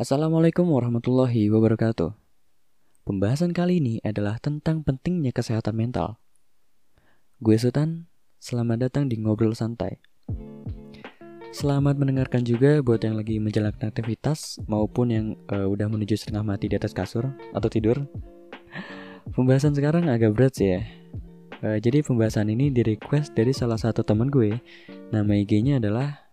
Assalamualaikum warahmatullahi wabarakatuh. Pembahasan kali ini adalah tentang pentingnya kesehatan mental. Gue Sultan, selamat datang di Ngobrol Santai. Selamat mendengarkan juga buat yang lagi menjalankan aktivitas maupun yang uh, udah menuju setengah mati di atas kasur atau tidur. Pembahasan sekarang agak berat sih ya. Uh, jadi pembahasan ini di request dari salah satu teman gue. Nama IG-nya adalah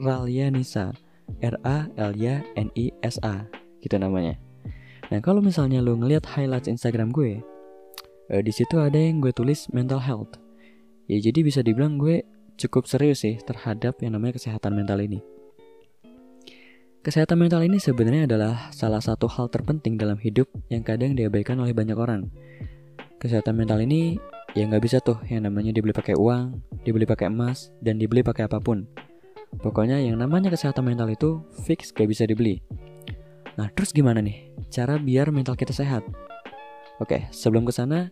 @ralianisa R A L Y N I S A gitu namanya. Nah kalau misalnya lo ngelihat highlights Instagram gue, eh, di situ ada yang gue tulis mental health. Ya jadi bisa dibilang gue cukup serius sih terhadap yang namanya kesehatan mental ini. Kesehatan mental ini sebenarnya adalah salah satu hal terpenting dalam hidup yang kadang diabaikan oleh banyak orang. Kesehatan mental ini ya nggak bisa tuh yang namanya dibeli pakai uang, dibeli pakai emas, dan dibeli pakai apa pun. Pokoknya yang namanya kesehatan mental itu fix gak bisa dibeli. Nah, terus gimana nih cara biar mental kita sehat? Oke, sebelum ke sana,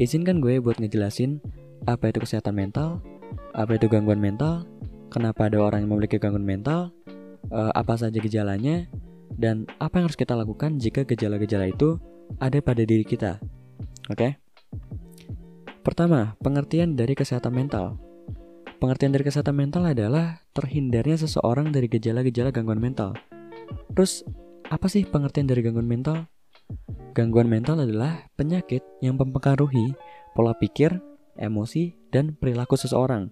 izinkan gue buat ngejelasin apa itu kesehatan mental, apa itu gangguan mental, kenapa ada orang yang memiliki gangguan mental, uh, apa saja gejalanya, dan apa yang harus kita lakukan jika gejala-gejala itu ada pada diri kita. Oke? Pertama, pengertian dari kesehatan mental. Pengertian dari kesehatan mental adalah terhindarnya seseorang dari gejala-gejala gangguan mental. Terus, apa sih pengertian dari gangguan mental? Gangguan mental adalah penyakit yang mempengaruhi pola pikir, emosi, dan perilaku seseorang.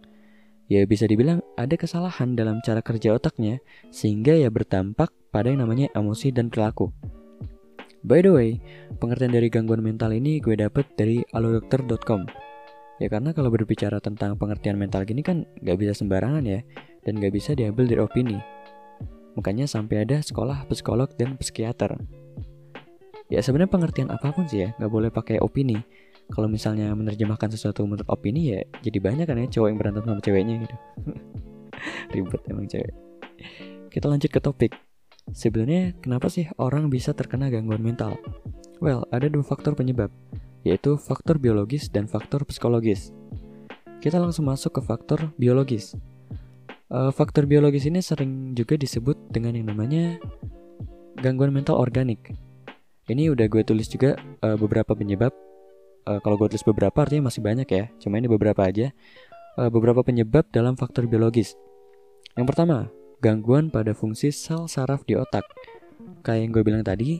Ya bisa dibilang ada kesalahan dalam cara kerja otaknya sehingga ya berdampak pada yang namanya emosi dan perilaku. By the way, pengertian dari gangguan mental ini gue dapet dari alodokter.com. Ya karena kalau berbicara tentang pengertian mental gini kan gak bisa sembarangan ya Dan gak bisa diambil dari opini. Makanya sampai ada sekolah psikolog dan psikiater. Ya sebenarnya pengertian apa pun sih ya Gak boleh pakai opini. Kalau misalnya menerjemahkan sesuatu menurut opini ya Jadi banyak kan ya cowok yang berantem sama ceweknya gitu. Ribet emang cewek. Kita lanjut ke topik. Sebenarnya kenapa sih orang bisa terkena gangguan mental? Well, ada dua faktor penyebab yaitu faktor biologis dan faktor psikologis. Kita langsung masuk ke faktor biologis. Uh, faktor biologis ini sering juga disebut dengan yang namanya gangguan mental organik. Ini udah gue tulis juga uh, beberapa penyebab. Uh, kalau gue tulis beberapa artinya masih banyak ya. Cuma ini beberapa aja. Beberapa penyebab dalam faktor biologis. Yang pertama, gangguan pada fungsi sel saraf di otak. Kayak yang gue bilang tadi,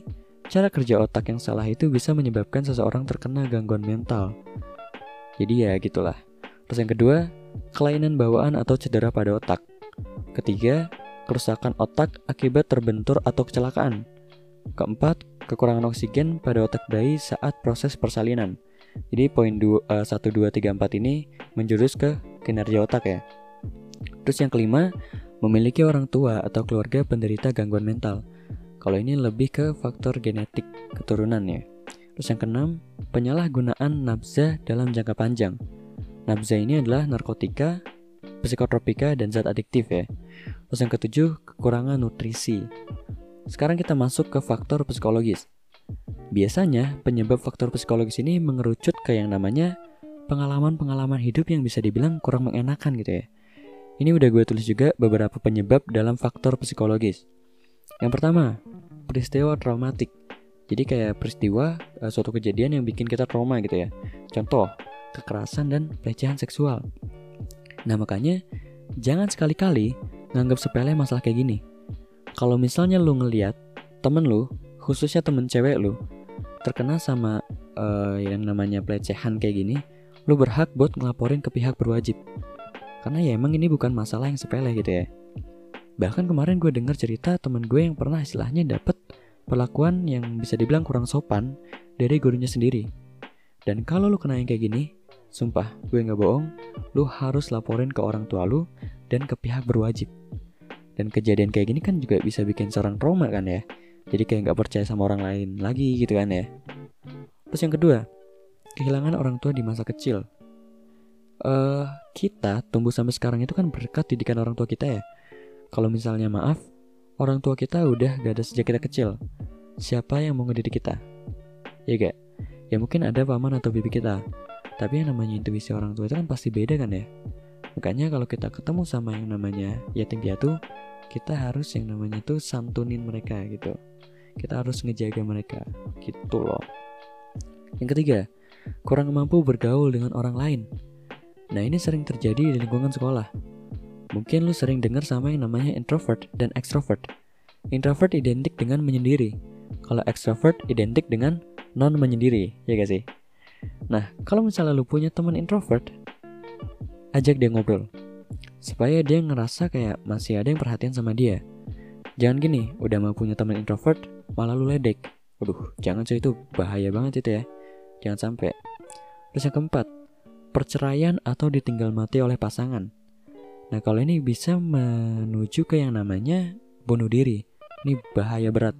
Cara kerja otak yang salah itu bisa menyebabkan seseorang terkena gangguan mental. Jadi ya gitulah. Terus yang kedua, kelainan bawaan atau cedera pada otak. Ketiga, kerusakan otak akibat terbentur atau kecelakaan. Keempat, kekurangan oksigen pada otak bayi saat proses persalinan. Jadi poin 1, 2, 3, 4 ini menjurus ke kinerja otak ya. Terus yang kelima, memiliki orang tua atau keluarga penderita gangguan mental. Kalau ini lebih ke faktor genetik keturunan ya. Terus yang keenam, penyalahgunaan nafza dalam jangka panjang. Nafza ini adalah narkotika, psikotropika, dan zat adiktif ya. Terus yang ketujuh, kekurangan nutrisi. Sekarang kita masuk ke faktor psikologis. Biasanya, penyebab faktor psikologis ini mengerucut ke yang namanya pengalaman-pengalaman hidup yang bisa dibilang kurang mengenakan gitu ya. Ini udah gue tulis juga beberapa penyebab dalam faktor psikologis. Yang pertama, peristiwa traumatik. Jadi kayak peristiwa uh, suatu kejadian yang bikin kita trauma gitu ya. Contoh, kekerasan dan pelecehan seksual. Nah makanya jangan sekali-kali nganggap sepele masalah kayak gini. Kalau misalnya lu ngeliat temen lu, khususnya temen cewek lu, terkena sama uh, yang namanya pelecehan kayak gini, lu berhak buat ngelaporin ke pihak berwajib. Karena ya emang ini bukan masalah yang sepele gitu ya. Bahkan kemarin gue denger cerita temen gue yang pernah istilahnya dapet perlakuan yang bisa dibilang kurang sopan dari gurunya sendiri. Dan kalau lu kena yang kayak gini, sumpah gue nggak bohong, lu harus laporin ke orang tua lu dan ke pihak berwajib. Dan kejadian kayak gini kan juga bisa bikin seorang trauma kan ya. Jadi kayak nggak percaya sama orang lain lagi gitu kan ya. Terus yang kedua, kehilangan orang tua di masa kecil. Uh, kita tumbuh sampai sekarang itu kan berkat didikan orang tua kita ya kalau misalnya maaf, orang tua kita udah gak ada sejak kita kecil. Siapa yang mau ngedidik kita? Ya gak? Ya mungkin ada paman atau bibi kita. Tapi yang namanya intuisi orang tua itu kan pasti beda kan ya? Makanya kalau kita ketemu sama yang namanya yatim piatu, kita harus yang namanya tuh santunin mereka gitu kita harus ngejaga mereka gitu loh yang ketiga kurang mampu bergaul dengan orang lain nah ini sering terjadi di lingkungan sekolah mungkin lu sering dengar sama yang namanya introvert dan extrovert introvert identik dengan menyendiri kalau extrovert identik dengan non menyendiri ya gak sih nah kalau misalnya lu punya teman introvert ajak dia ngobrol supaya dia ngerasa kayak masih ada yang perhatian sama dia jangan gini udah mau punya teman introvert malah lu ledek Waduh, jangan cuy itu bahaya banget itu ya. Jangan sampai. Terus yang keempat, perceraian atau ditinggal mati oleh pasangan. Nah, kalau ini bisa menuju ke yang namanya bunuh diri. Ini bahaya berat.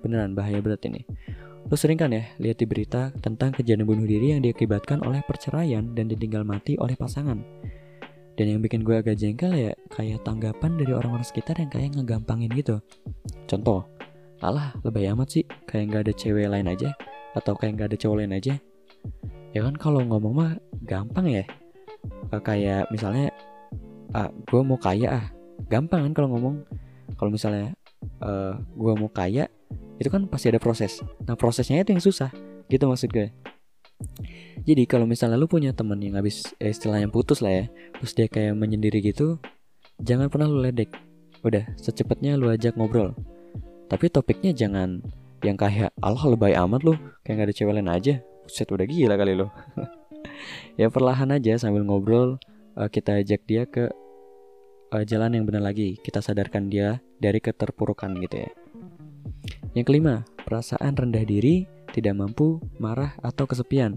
Beneran bahaya berat ini. Lo sering kan ya lihat di berita tentang kejadian bunuh diri yang diakibatkan oleh perceraian dan ditinggal mati oleh pasangan. Dan yang bikin gue agak jengkel ya kayak tanggapan dari orang-orang sekitar yang kayak ngegampangin gitu. Contoh, alah lebay amat sih kayak nggak ada cewek lain aja atau kayak nggak ada cowok lain aja ya kan kalau ngomong mah gampang ya kayak misalnya ah gue mau kaya ah. Gampang kan kalau ngomong. Kalau misalnya uh, gue mau kaya itu kan pasti ada proses. Nah prosesnya itu yang susah gitu maksud gue. Jadi kalau misalnya lu punya temen yang habis eh, istilahnya putus lah ya terus dia kayak menyendiri gitu jangan pernah lu ledek. Udah secepatnya lu ajak ngobrol. Tapi topiknya jangan yang kayak Allah lebay amat lu kayak gak ada cewek lain aja. Buset udah gila kali lo ya perlahan aja sambil ngobrol uh, kita ajak dia ke uh, jalan yang benar lagi. Kita sadarkan dia dari keterpurukan gitu ya. Yang kelima perasaan rendah diri tidak mampu marah atau kesepian.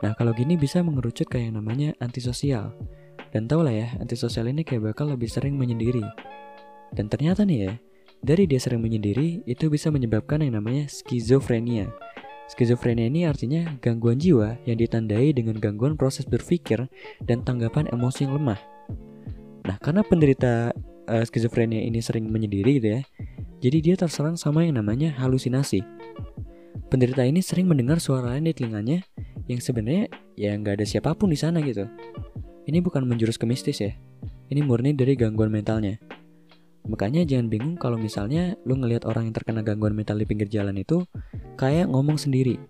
Nah kalau gini bisa mengerucut ke yang namanya antisosial. Dan tau lah ya antisosial ini kayak bakal lebih sering menyendiri. Dan ternyata nih ya dari dia sering menyendiri, itu bisa menyebabkan yang namanya skizofrenia. Skizofrenia ini artinya gangguan jiwa yang ditandai dengan gangguan proses berpikir dan tanggapan emosi yang lemah. Nah, karena penderita uh, skizofrenia ini sering menyendiri gitu ya, jadi dia terserang sama yang namanya halusinasi. Penderita ini sering mendengar suara lain di telinganya yang sebenarnya ya nggak ada siapa pun di sana gitu. Ini bukan menjurus ke mistis ya, ini murni dari gangguan mentalnya. Makanya jangan bingung kalau misalnya lu ngelihat orang yang terkena gangguan mental di pinggir jalan itu kayak ngomong sendiri.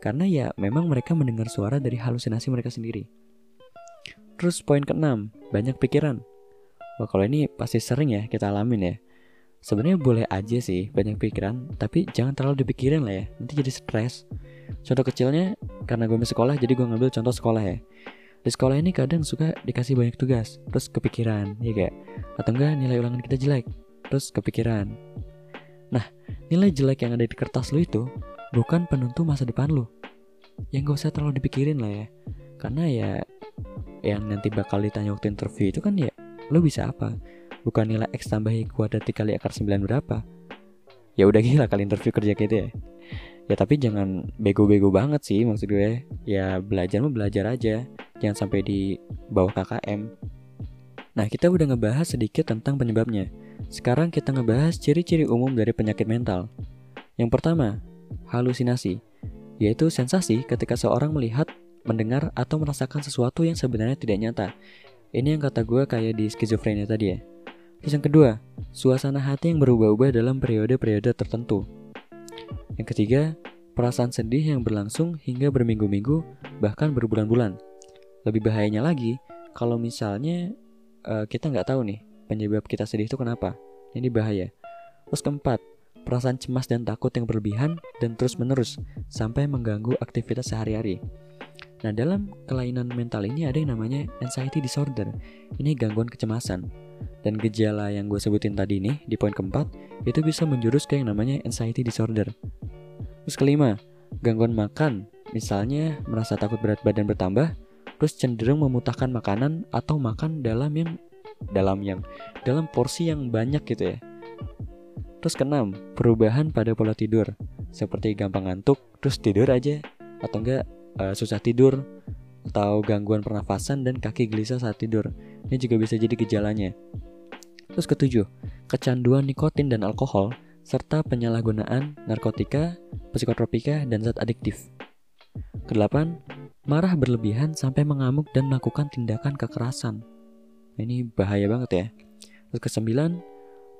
Karena ya memang mereka mendengar suara dari halusinasi mereka sendiri. Terus poin keenam, banyak pikiran. Wah kalau ini pasti sering ya kita alamin ya. Sebenarnya boleh aja sih banyak pikiran, tapi jangan terlalu dipikirin lah ya. Nanti jadi stres. Contoh kecilnya, karena gue masih sekolah, jadi gue ngambil contoh sekolah ya di sekolah ini kadang suka dikasih banyak tugas terus kepikiran ya kayak atau enggak nilai ulangan kita jelek terus kepikiran nah nilai jelek yang ada di kertas lu itu bukan penentu masa depan lu yang gak usah terlalu dipikirin lah ya karena ya yang nanti bakal ditanya waktu interview itu kan ya lu bisa apa? Bukan nilai X tambah Y kuadrat dikali akar 9 berapa? Ya udah gila kali interview kerja gitu ya. Ya tapi jangan bego-bego banget sih maksud gue. Ya belajar mah belajar aja. Jangan sampai di bawah KKM nah kita udah ngebahas sedikit tentang penyebabnya. Sekarang kita ngebahas ciri-ciri umum dari penyakit mental. Yang pertama halusinasi yaitu sensasi ketika seorang melihat mendengar atau merasakan sesuatu yang sebenarnya tidak nyata ini yang kata gue kayak di skizofrenia tadi ya Terus yang kedua, suasana hati yang berubah-ubah dalam periode-periode tertentu. Yang ketiga, perasaan sedih yang berlangsung hingga berminggu-minggu, bahkan berbulan-bulan. Lebih bahayanya lagi, kalau misalnya uh, kita nggak tahu nih penyebab kita sedih itu kenapa. Ini bahaya. Terus keempat, perasaan cemas dan takut yang berlebihan dan terus-menerus sampai mengganggu aktivitas sehari-hari. Nah, dalam kelainan mental ini ada yang namanya anxiety disorder. Ini gangguan kecemasan. Dan gejala yang gue sebutin tadi nih di poin keempat itu bisa menjurus ke yang namanya anxiety disorder. Terus kelima, gangguan makan, misalnya merasa takut berat badan bertambah, terus cenderung memutahkan makanan atau makan dalam yang dalam yang dalam porsi yang banyak gitu ya. Terus keenam, perubahan pada pola tidur, seperti gampang ngantuk, terus tidur aja, atau enggak uh, susah tidur, atau gangguan pernafasan dan kaki gelisah saat tidur. Ini juga bisa jadi gejalanya. Terus ketujuh, kecanduan nikotin dan alkohol serta penyalahgunaan narkotika, psikotropika, dan zat adiktif. Kedelapan, marah berlebihan sampai mengamuk dan melakukan tindakan kekerasan. Nah, ini bahaya banget ya. Terus kesembilan,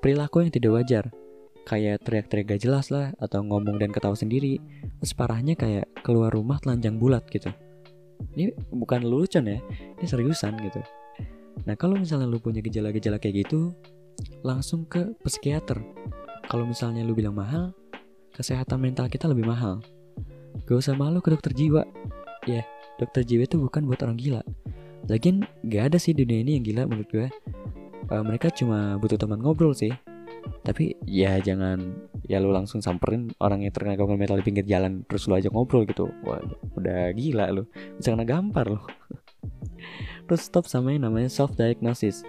perilaku yang tidak wajar kayak teriak-teriak gak jelas lah atau ngomong dan ketawa sendiri terus parahnya kayak keluar rumah telanjang bulat gitu. Ini bukan lelucon ya ini seriusan gitu. Nah kalau misalnya lu punya gejala-gejala kayak gitu langsung ke psikiater. Kalau misalnya lu bilang mahal kesehatan mental kita lebih mahal. Gak usah malu ke dokter jiwa. Ya dokter jiwa itu bukan buat orang gila. Lagian gak ada sih dunia ini yang gila menurut gue. Uh, mereka cuma butuh teman ngobrol sih tapi ya jangan ya lu langsung samperin orang yang terkena gangguan mental di pinggir jalan terus lu ajak ngobrol gitu. Wah udah gila lu. Bisa kena gampar lu. Terus stop sama yang namanya self diagnosis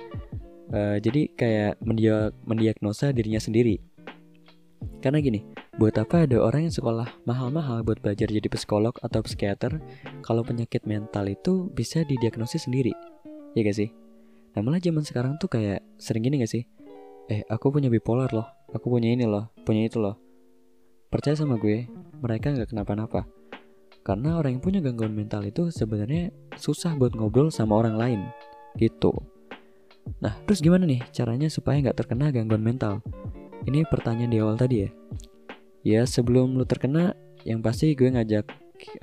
uh, jadi kayak mendia mendiagnosa dirinya sendiri. Karena gini buat apa ada orang yang sekolah mahal-mahal buat belajar jadi psikolog atau psikiater kalau penyakit mental itu bisa didiagnosis sendiri. Ya gak sih? Nah malah zaman sekarang tuh kayak sering gini gak sih eh aku punya bipolar loh. Aku punya ini loh punya itu loh. Percaya sama gue mereka nggak kenapa-napa. Karena orang yang punya gangguan mental itu sebenarnya susah buat ngobrol sama orang lain gitu. Nah terus gimana nih caranya supaya nggak terkena gangguan mental? Ini pertanyaan di awal tadi ya. Ya sebelum lu terkena yang pasti gue ngajak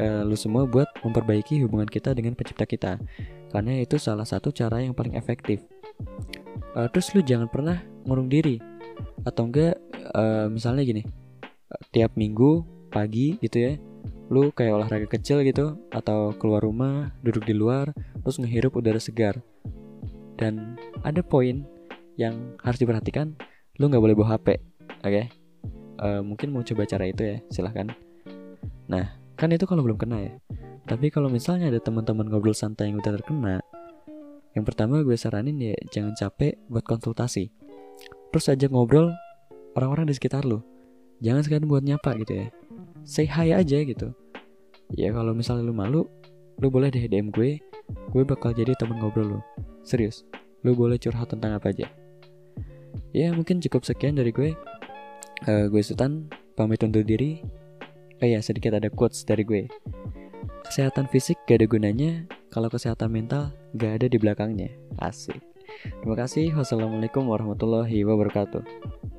uh, lu semua buat memperbaiki hubungan kita dengan pencipta kita. Karena itu salah satu cara yang paling efektif uh, terus lu jangan pernah ngurung diri. Atau enggak uh, misalnya gini tiap minggu pagi gitu ya lu kayak olahraga kecil gitu atau keluar rumah duduk di luar terus ngehirup udara segar. Dan ada poin yang harus diperhatikan lu nggak boleh bawa HP oke? Okay? uh, eh, mungkin mau coba cara itu ya silahkan. Nah kan itu kalau belum kena ya. Tapi kalau misalnya ada teman-teman ngobrol santai yang udah terkena yang pertama gue saranin ya jangan capek buat konsultasi. Terus ajak ngobrol orang-orang di sekitar lu. Jangan sekalian buat nyapa gitu ya. Say hi aja gitu. Ya kalau misalnya lu malu lu boleh deh DM gue. Gue bakal jadi temen ngobrol lu. Serius lu boleh curhat tentang apa aja. Ya mungkin cukup sekian dari gue. Uh, gue Sultan pamit undur diri. Oh ya sedikit ada quotes dari gue. Kesehatan fisik gak ada gunanya kalau kesehatan mental gak ada di belakangnya asik Terima kasih. Wassalamualaikum warahmatullahi wabarakatuh.